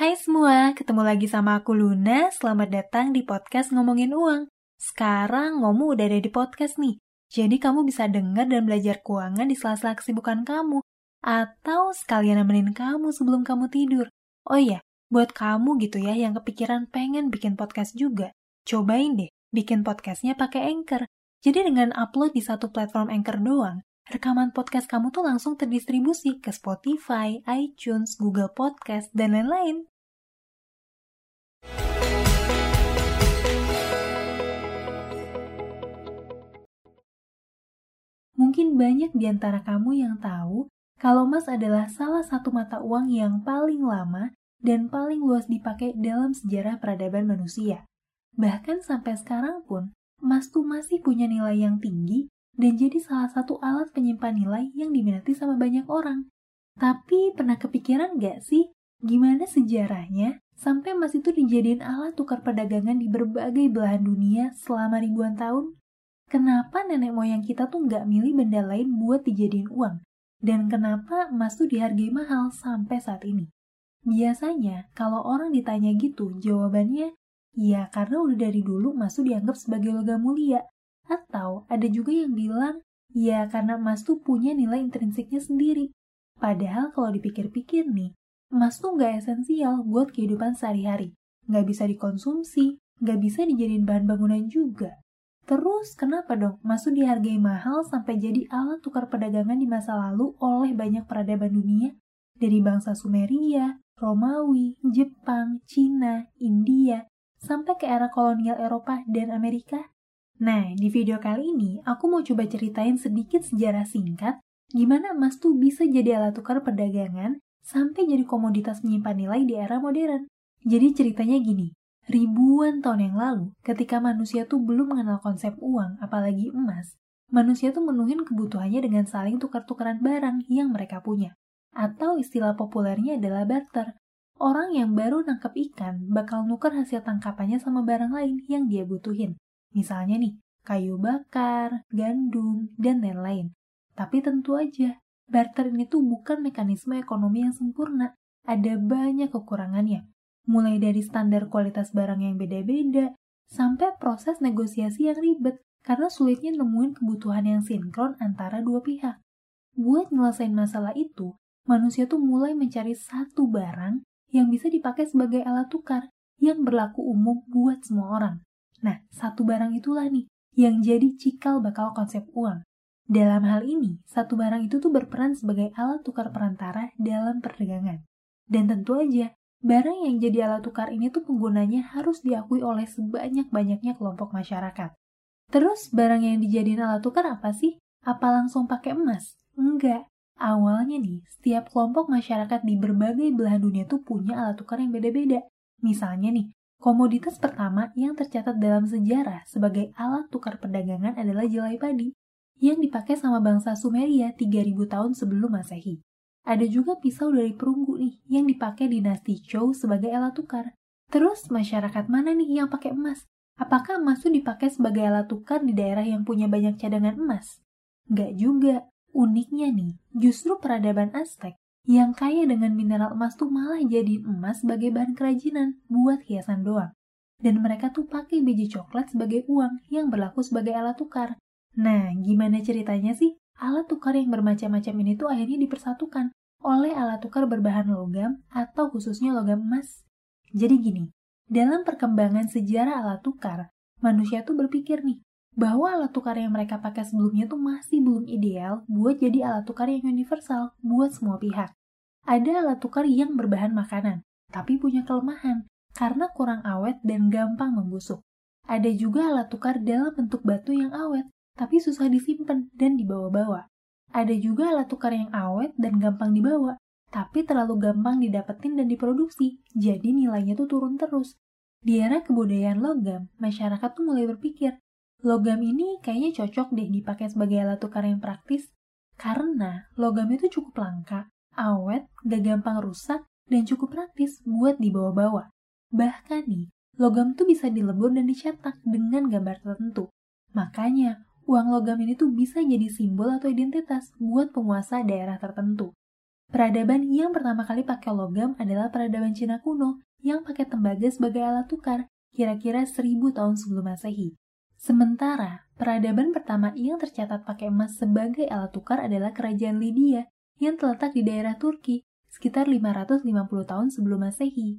Hai semua, ketemu lagi sama aku Luna. Selamat datang di podcast Ngomongin Uang. Sekarang Ngomu udah ada di podcast nih. Jadi kamu bisa dengar dan belajar keuangan di sela-sela kesibukan kamu. Atau sekalian nemenin kamu sebelum kamu tidur. Oh iya, buat kamu gitu ya yang kepikiran pengen bikin podcast juga. Cobain deh, bikin podcastnya pakai Anchor. Jadi dengan upload di satu platform Anchor doang, rekaman podcast kamu tuh langsung terdistribusi ke Spotify, iTunes, Google Podcast, dan lain-lain. Mungkin banyak di antara kamu yang tahu kalau emas adalah salah satu mata uang yang paling lama dan paling luas dipakai dalam sejarah peradaban manusia. Bahkan sampai sekarang pun, emas tuh masih punya nilai yang tinggi dan jadi salah satu alat penyimpan nilai yang diminati sama banyak orang. Tapi pernah kepikiran gak sih gimana sejarahnya sampai emas itu dijadiin alat tukar perdagangan di berbagai belahan dunia selama ribuan tahun? Kenapa nenek moyang kita tuh nggak milih benda lain buat dijadiin uang? Dan kenapa emas tuh dihargai mahal sampai saat ini? Biasanya, kalau orang ditanya gitu, jawabannya, ya karena udah dari dulu emas tuh dianggap sebagai logam mulia. Atau ada juga yang bilang, ya karena emas tuh punya nilai intrinsiknya sendiri. Padahal kalau dipikir-pikir nih, emas tuh nggak esensial buat kehidupan sehari-hari. Nggak bisa dikonsumsi, nggak bisa dijadiin bahan bangunan juga. Terus kenapa dong masuk dihargai mahal sampai jadi alat tukar perdagangan di masa lalu oleh banyak peradaban dunia? Dari bangsa Sumeria, Romawi, Jepang, Cina, India, sampai ke era kolonial Eropa dan Amerika? Nah, di video kali ini aku mau coba ceritain sedikit sejarah singkat gimana emas tuh bisa jadi alat tukar perdagangan sampai jadi komoditas menyimpan nilai di era modern. Jadi ceritanya gini, ribuan tahun yang lalu, ketika manusia tuh belum mengenal konsep uang, apalagi emas, manusia tuh menuhin kebutuhannya dengan saling tukar-tukaran barang yang mereka punya. Atau istilah populernya adalah barter. Orang yang baru nangkep ikan bakal nuker hasil tangkapannya sama barang lain yang dia butuhin. Misalnya nih, kayu bakar, gandum, dan lain-lain. Tapi tentu aja, barter ini tuh bukan mekanisme ekonomi yang sempurna. Ada banyak kekurangannya mulai dari standar kualitas barang yang beda-beda, sampai proses negosiasi yang ribet karena sulitnya nemuin kebutuhan yang sinkron antara dua pihak. Buat nyelesain masalah itu, manusia tuh mulai mencari satu barang yang bisa dipakai sebagai alat tukar yang berlaku umum buat semua orang. Nah, satu barang itulah nih yang jadi cikal bakal konsep uang. Dalam hal ini, satu barang itu tuh berperan sebagai alat tukar perantara dalam perdagangan. Dan tentu aja, Barang yang jadi alat tukar ini tuh penggunanya harus diakui oleh sebanyak-banyaknya kelompok masyarakat. Terus barang yang dijadiin alat tukar apa sih? Apa langsung pakai emas? Enggak. Awalnya nih, setiap kelompok masyarakat di berbagai belahan dunia tuh punya alat tukar yang beda-beda. Misalnya nih, komoditas pertama yang tercatat dalam sejarah sebagai alat tukar perdagangan adalah jelai padi, yang dipakai sama bangsa Sumeria 3000 tahun sebelum Masehi. Ada juga pisau dari perunggu nih yang dipakai dinasti Zhou sebagai alat tukar. Terus masyarakat mana nih yang pakai emas? Apakah emas itu dipakai sebagai alat tukar di daerah yang punya banyak cadangan emas? Nggak juga. Uniknya nih, justru peradaban Aztec yang kaya dengan mineral emas tuh malah jadi emas sebagai bahan kerajinan buat hiasan doang. Dan mereka tuh pakai biji coklat sebagai uang yang berlaku sebagai alat tukar. Nah, gimana ceritanya sih? alat tukar yang bermacam-macam ini tuh akhirnya dipersatukan oleh alat tukar berbahan logam atau khususnya logam emas. Jadi gini, dalam perkembangan sejarah alat tukar, manusia tuh berpikir nih, bahwa alat tukar yang mereka pakai sebelumnya tuh masih belum ideal buat jadi alat tukar yang universal buat semua pihak. Ada alat tukar yang berbahan makanan, tapi punya kelemahan karena kurang awet dan gampang membusuk. Ada juga alat tukar dalam bentuk batu yang awet, tapi susah disimpan dan dibawa-bawa. Ada juga alat tukar yang awet dan gampang dibawa, tapi terlalu gampang didapetin dan diproduksi, jadi nilainya tuh turun terus. Di era kebudayaan logam, masyarakat tuh mulai berpikir, logam ini kayaknya cocok deh dipakai sebagai alat tukar yang praktis, karena logam itu cukup langka, awet, gak gampang rusak, dan cukup praktis buat dibawa-bawa. Bahkan nih, logam tuh bisa dilebur dan dicetak dengan gambar tertentu. Makanya, uang logam ini tuh bisa jadi simbol atau identitas buat penguasa daerah tertentu. Peradaban yang pertama kali pakai logam adalah peradaban Cina kuno yang pakai tembaga sebagai alat tukar, kira-kira 1000 tahun sebelum Masehi. Sementara, peradaban pertama yang tercatat pakai emas sebagai alat tukar adalah kerajaan Lydia yang terletak di daerah Turki, sekitar 550 tahun sebelum Masehi.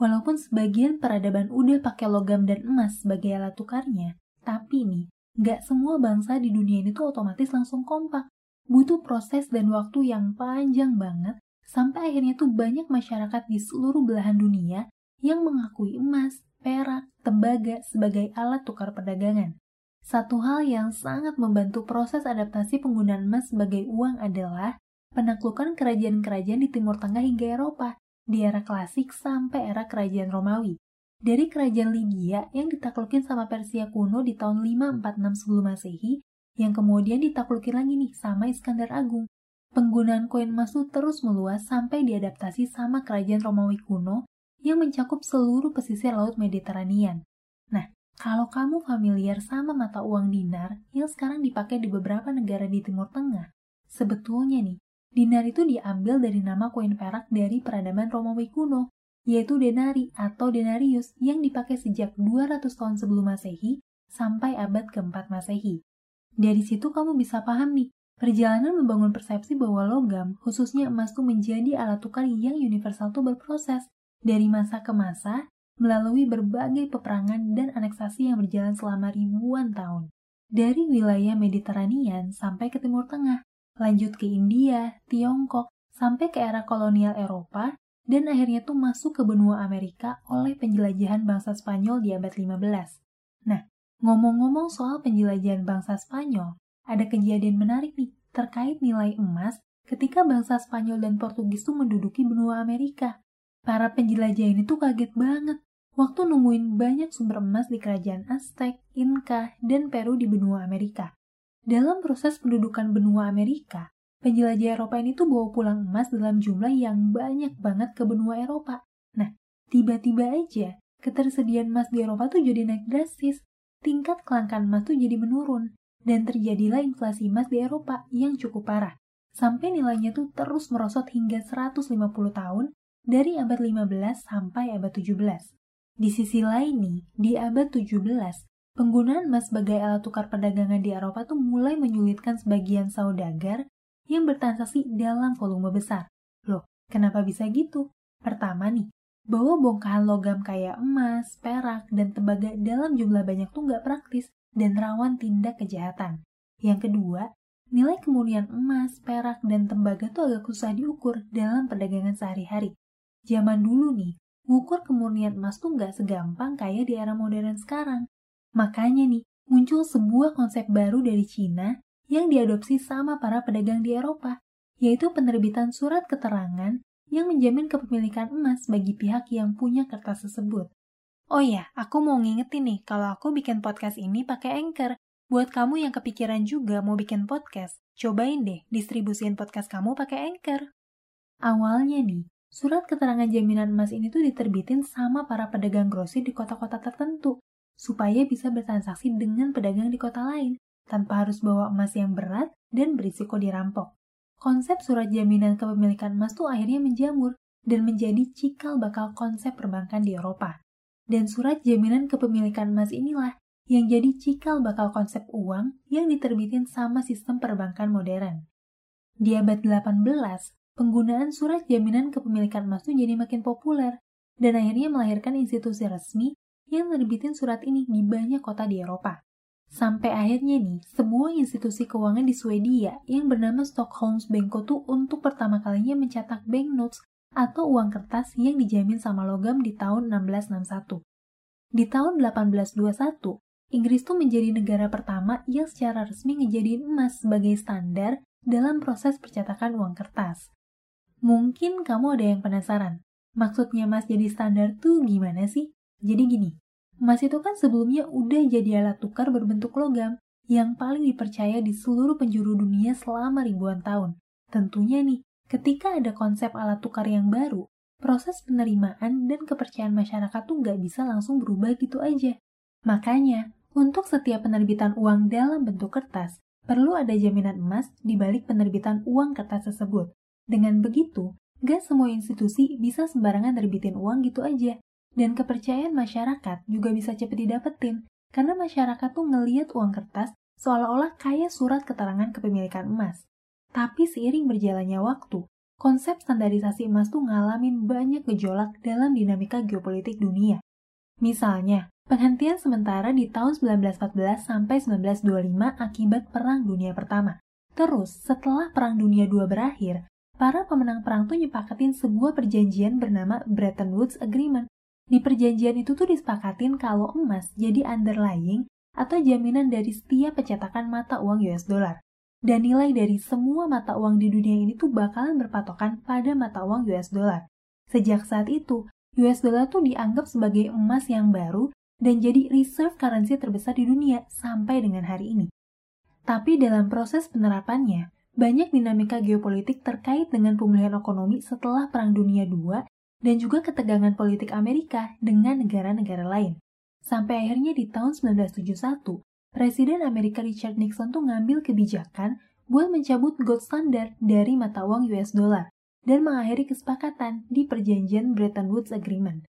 Walaupun sebagian peradaban udah pakai logam dan emas sebagai alat tukarnya, tapi nih, nggak semua bangsa di dunia ini tuh otomatis langsung kompak butuh proses dan waktu yang panjang banget sampai akhirnya tuh banyak masyarakat di seluruh belahan dunia yang mengakui emas, perak, tembaga sebagai alat tukar perdagangan. Satu hal yang sangat membantu proses adaptasi penggunaan emas sebagai uang adalah penaklukan kerajaan-kerajaan di Timur Tengah hingga Eropa, di era klasik sampai era kerajaan Romawi. Dari kerajaan Lydia yang ditaklukin sama Persia kuno di tahun 546 sebelum Masehi yang kemudian ditaklukin lagi nih sama Iskandar Agung. Penggunaan koin emas itu terus meluas sampai diadaptasi sama kerajaan Romawi kuno yang mencakup seluruh pesisir Laut Mediteranian. Nah, kalau kamu familiar sama mata uang dinar yang sekarang dipakai di beberapa negara di Timur Tengah, sebetulnya nih, dinar itu diambil dari nama koin perak dari peradaban Romawi kuno, yaitu denari atau denarius yang dipakai sejak 200 tahun sebelum Masehi sampai abad keempat Masehi. Dari situ kamu bisa paham nih, perjalanan membangun persepsi bahwa logam, khususnya emas tuh menjadi alat tukar yang universal tuh berproses dari masa ke masa melalui berbagai peperangan dan aneksasi yang berjalan selama ribuan tahun. Dari wilayah Mediteranian sampai ke Timur Tengah, lanjut ke India, Tiongkok, sampai ke era kolonial Eropa, dan akhirnya tuh masuk ke benua Amerika oleh penjelajahan bangsa Spanyol di abad 15. Nah, Ngomong-ngomong soal penjelajahan bangsa Spanyol, ada kejadian menarik nih terkait nilai emas ketika bangsa Spanyol dan Portugis tuh menduduki benua Amerika. Para penjelajah ini tuh kaget banget waktu nemuin banyak sumber emas di kerajaan Aztec, Inca, dan Peru di benua Amerika. Dalam proses pendudukan benua Amerika, penjelajah Eropa ini tuh bawa pulang emas dalam jumlah yang banyak banget ke benua Eropa. Nah, tiba-tiba aja ketersediaan emas di Eropa tuh jadi naik drastis tingkat kelangkaan emas tuh jadi menurun dan terjadilah inflasi emas di Eropa yang cukup parah. Sampai nilainya tuh terus merosot hingga 150 tahun dari abad 15 sampai abad 17. Di sisi lain nih, di abad 17, penggunaan emas sebagai alat tukar perdagangan di Eropa tuh mulai menyulitkan sebagian saudagar yang bertransaksi dalam volume besar. Loh, kenapa bisa gitu? Pertama nih, bahwa bongkahan logam kayak emas, perak, dan tembaga dalam jumlah banyak tuh nggak praktis dan rawan tindak kejahatan. Yang kedua, nilai kemurnian emas, perak, dan tembaga tuh agak susah diukur dalam perdagangan sehari-hari. Zaman dulu nih, ngukur kemurnian emas tuh nggak segampang kayak di era modern sekarang. Makanya nih, muncul sebuah konsep baru dari Cina yang diadopsi sama para pedagang di Eropa, yaitu penerbitan surat keterangan yang menjamin kepemilikan emas bagi pihak yang punya kertas tersebut. Oh ya, aku mau ngingetin nih kalau aku bikin podcast ini pakai Anchor. Buat kamu yang kepikiran juga mau bikin podcast, cobain deh distribusiin podcast kamu pakai Anchor. Awalnya nih, surat keterangan jaminan emas ini tuh diterbitin sama para pedagang grosir di kota-kota tertentu, supaya bisa bertransaksi dengan pedagang di kota lain, tanpa harus bawa emas yang berat dan berisiko dirampok konsep surat jaminan kepemilikan emas tuh akhirnya menjamur dan menjadi cikal bakal konsep perbankan di Eropa. Dan surat jaminan kepemilikan emas inilah yang jadi cikal bakal konsep uang yang diterbitin sama sistem perbankan modern. Di abad 18, penggunaan surat jaminan kepemilikan emas tuh jadi makin populer dan akhirnya melahirkan institusi resmi yang nerbitin surat ini di banyak kota di Eropa. Sampai akhirnya nih, sebuah institusi keuangan di Swedia yang bernama Stockholms Banko tuh untuk pertama kalinya mencetak banknotes atau uang kertas yang dijamin sama logam di tahun 1661. Di tahun 1821, Inggris tuh menjadi negara pertama yang secara resmi ngejadiin emas sebagai standar dalam proses percetakan uang kertas. Mungkin kamu ada yang penasaran, maksudnya emas jadi standar tuh gimana sih? Jadi gini, Emas itu kan sebelumnya udah jadi alat tukar berbentuk logam yang paling dipercaya di seluruh penjuru dunia selama ribuan tahun. Tentunya nih, ketika ada konsep alat tukar yang baru, proses penerimaan dan kepercayaan masyarakat tuh nggak bisa langsung berubah gitu aja. Makanya, untuk setiap penerbitan uang dalam bentuk kertas, perlu ada jaminan emas di balik penerbitan uang kertas tersebut. Dengan begitu, gak semua institusi bisa sembarangan terbitin uang gitu aja. Dan kepercayaan masyarakat juga bisa cepet didapetin, karena masyarakat tuh ngeliat uang kertas seolah-olah kayak surat keterangan kepemilikan emas. Tapi seiring berjalannya waktu, konsep standarisasi emas tuh ngalamin banyak gejolak dalam dinamika geopolitik dunia. Misalnya, penghentian sementara di tahun 1914 sampai 1925 akibat Perang Dunia Pertama. Terus, setelah Perang Dunia II berakhir, para pemenang perang tuh nyepakatin sebuah perjanjian bernama Bretton Woods Agreement. Di perjanjian itu tuh disepakatin kalau emas jadi underlying atau jaminan dari setiap pencetakan mata uang US dollar. Dan nilai dari semua mata uang di dunia ini tuh bakalan berpatokan pada mata uang US dollar. Sejak saat itu, US dollar tuh dianggap sebagai emas yang baru dan jadi reserve currency terbesar di dunia sampai dengan hari ini. Tapi dalam proses penerapannya, banyak dinamika geopolitik terkait dengan pemulihan ekonomi setelah Perang Dunia II dan juga ketegangan politik Amerika dengan negara-negara lain. Sampai akhirnya di tahun 1971, Presiden Amerika Richard Nixon tuh ngambil kebijakan buat mencabut gold standard dari mata uang US dollar dan mengakhiri kesepakatan di perjanjian Bretton Woods Agreement.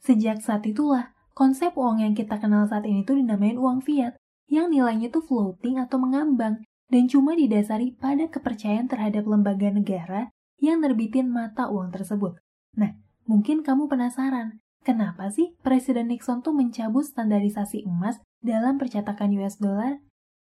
Sejak saat itulah, konsep uang yang kita kenal saat ini tuh dinamain uang fiat, yang nilainya tuh floating atau mengambang dan cuma didasari pada kepercayaan terhadap lembaga negara yang nerbitin mata uang tersebut. Nah, mungkin kamu penasaran, kenapa sih Presiden Nixon tuh mencabut standarisasi emas dalam percetakan US dollar?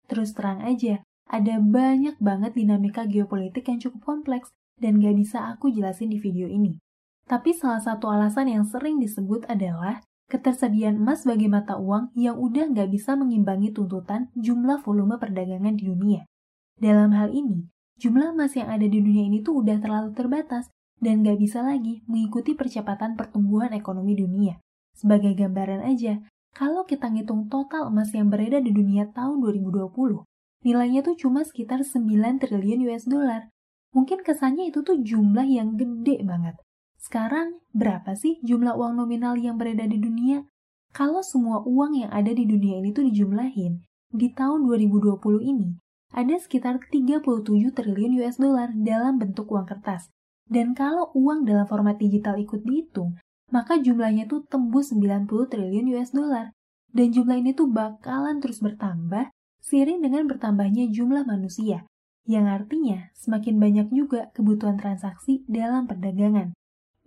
Terus terang aja, ada banyak banget dinamika geopolitik yang cukup kompleks dan gak bisa aku jelasin di video ini. Tapi salah satu alasan yang sering disebut adalah ketersediaan emas sebagai mata uang yang udah gak bisa mengimbangi tuntutan jumlah volume perdagangan di dunia. Dalam hal ini, jumlah emas yang ada di dunia ini tuh udah terlalu terbatas dan gak bisa lagi mengikuti percepatan pertumbuhan ekonomi dunia. Sebagai gambaran aja, kalau kita ngitung total emas yang beredar di dunia tahun 2020, nilainya tuh cuma sekitar 9 triliun US dollar. Mungkin kesannya itu tuh jumlah yang gede banget. Sekarang, berapa sih jumlah uang nominal yang beredar di dunia? Kalau semua uang yang ada di dunia ini tuh dijumlahin, di tahun 2020 ini, ada sekitar 37 triliun US dollar dalam bentuk uang kertas. Dan kalau uang dalam format digital ikut dihitung, maka jumlahnya tuh tembus 90 triliun US dollar. Dan jumlah ini tuh bakalan terus bertambah seiring dengan bertambahnya jumlah manusia, yang artinya semakin banyak juga kebutuhan transaksi dalam perdagangan.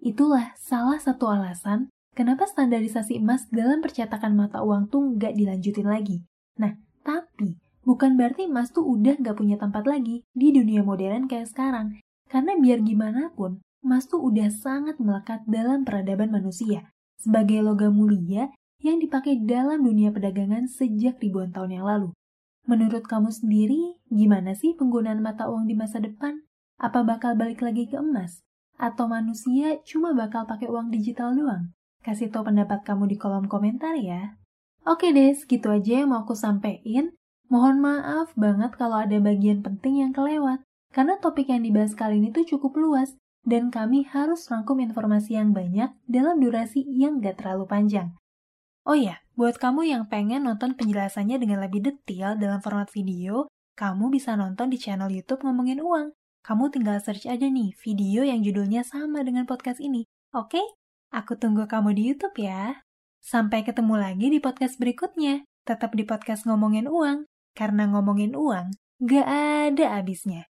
Itulah salah satu alasan kenapa standarisasi emas dalam percetakan mata uang tuh nggak dilanjutin lagi. Nah, tapi bukan berarti emas tuh udah nggak punya tempat lagi di dunia modern kayak sekarang. Karena biar gimana pun, emas tuh udah sangat melekat dalam peradaban manusia sebagai logam mulia yang dipakai dalam dunia perdagangan sejak ribuan tahun yang lalu. Menurut kamu sendiri, gimana sih penggunaan mata uang di masa depan? Apa bakal balik lagi ke emas? Atau manusia cuma bakal pakai uang digital doang? Kasih tau pendapat kamu di kolom komentar ya. Oke deh, segitu aja yang mau aku sampein. Mohon maaf banget kalau ada bagian penting yang kelewat, karena topik yang dibahas kali ini tuh cukup luas, dan kami harus rangkum informasi yang banyak dalam durasi yang gak terlalu panjang. Oh ya, buat kamu yang pengen nonton penjelasannya dengan lebih detail dalam format video, kamu bisa nonton di channel YouTube Ngomongin Uang. Kamu tinggal search aja nih video yang judulnya sama dengan podcast ini. Oke? Aku tunggu kamu di YouTube ya. Sampai ketemu lagi di podcast berikutnya. Tetap di podcast Ngomongin Uang. Karena ngomongin uang, gak ada habisnya.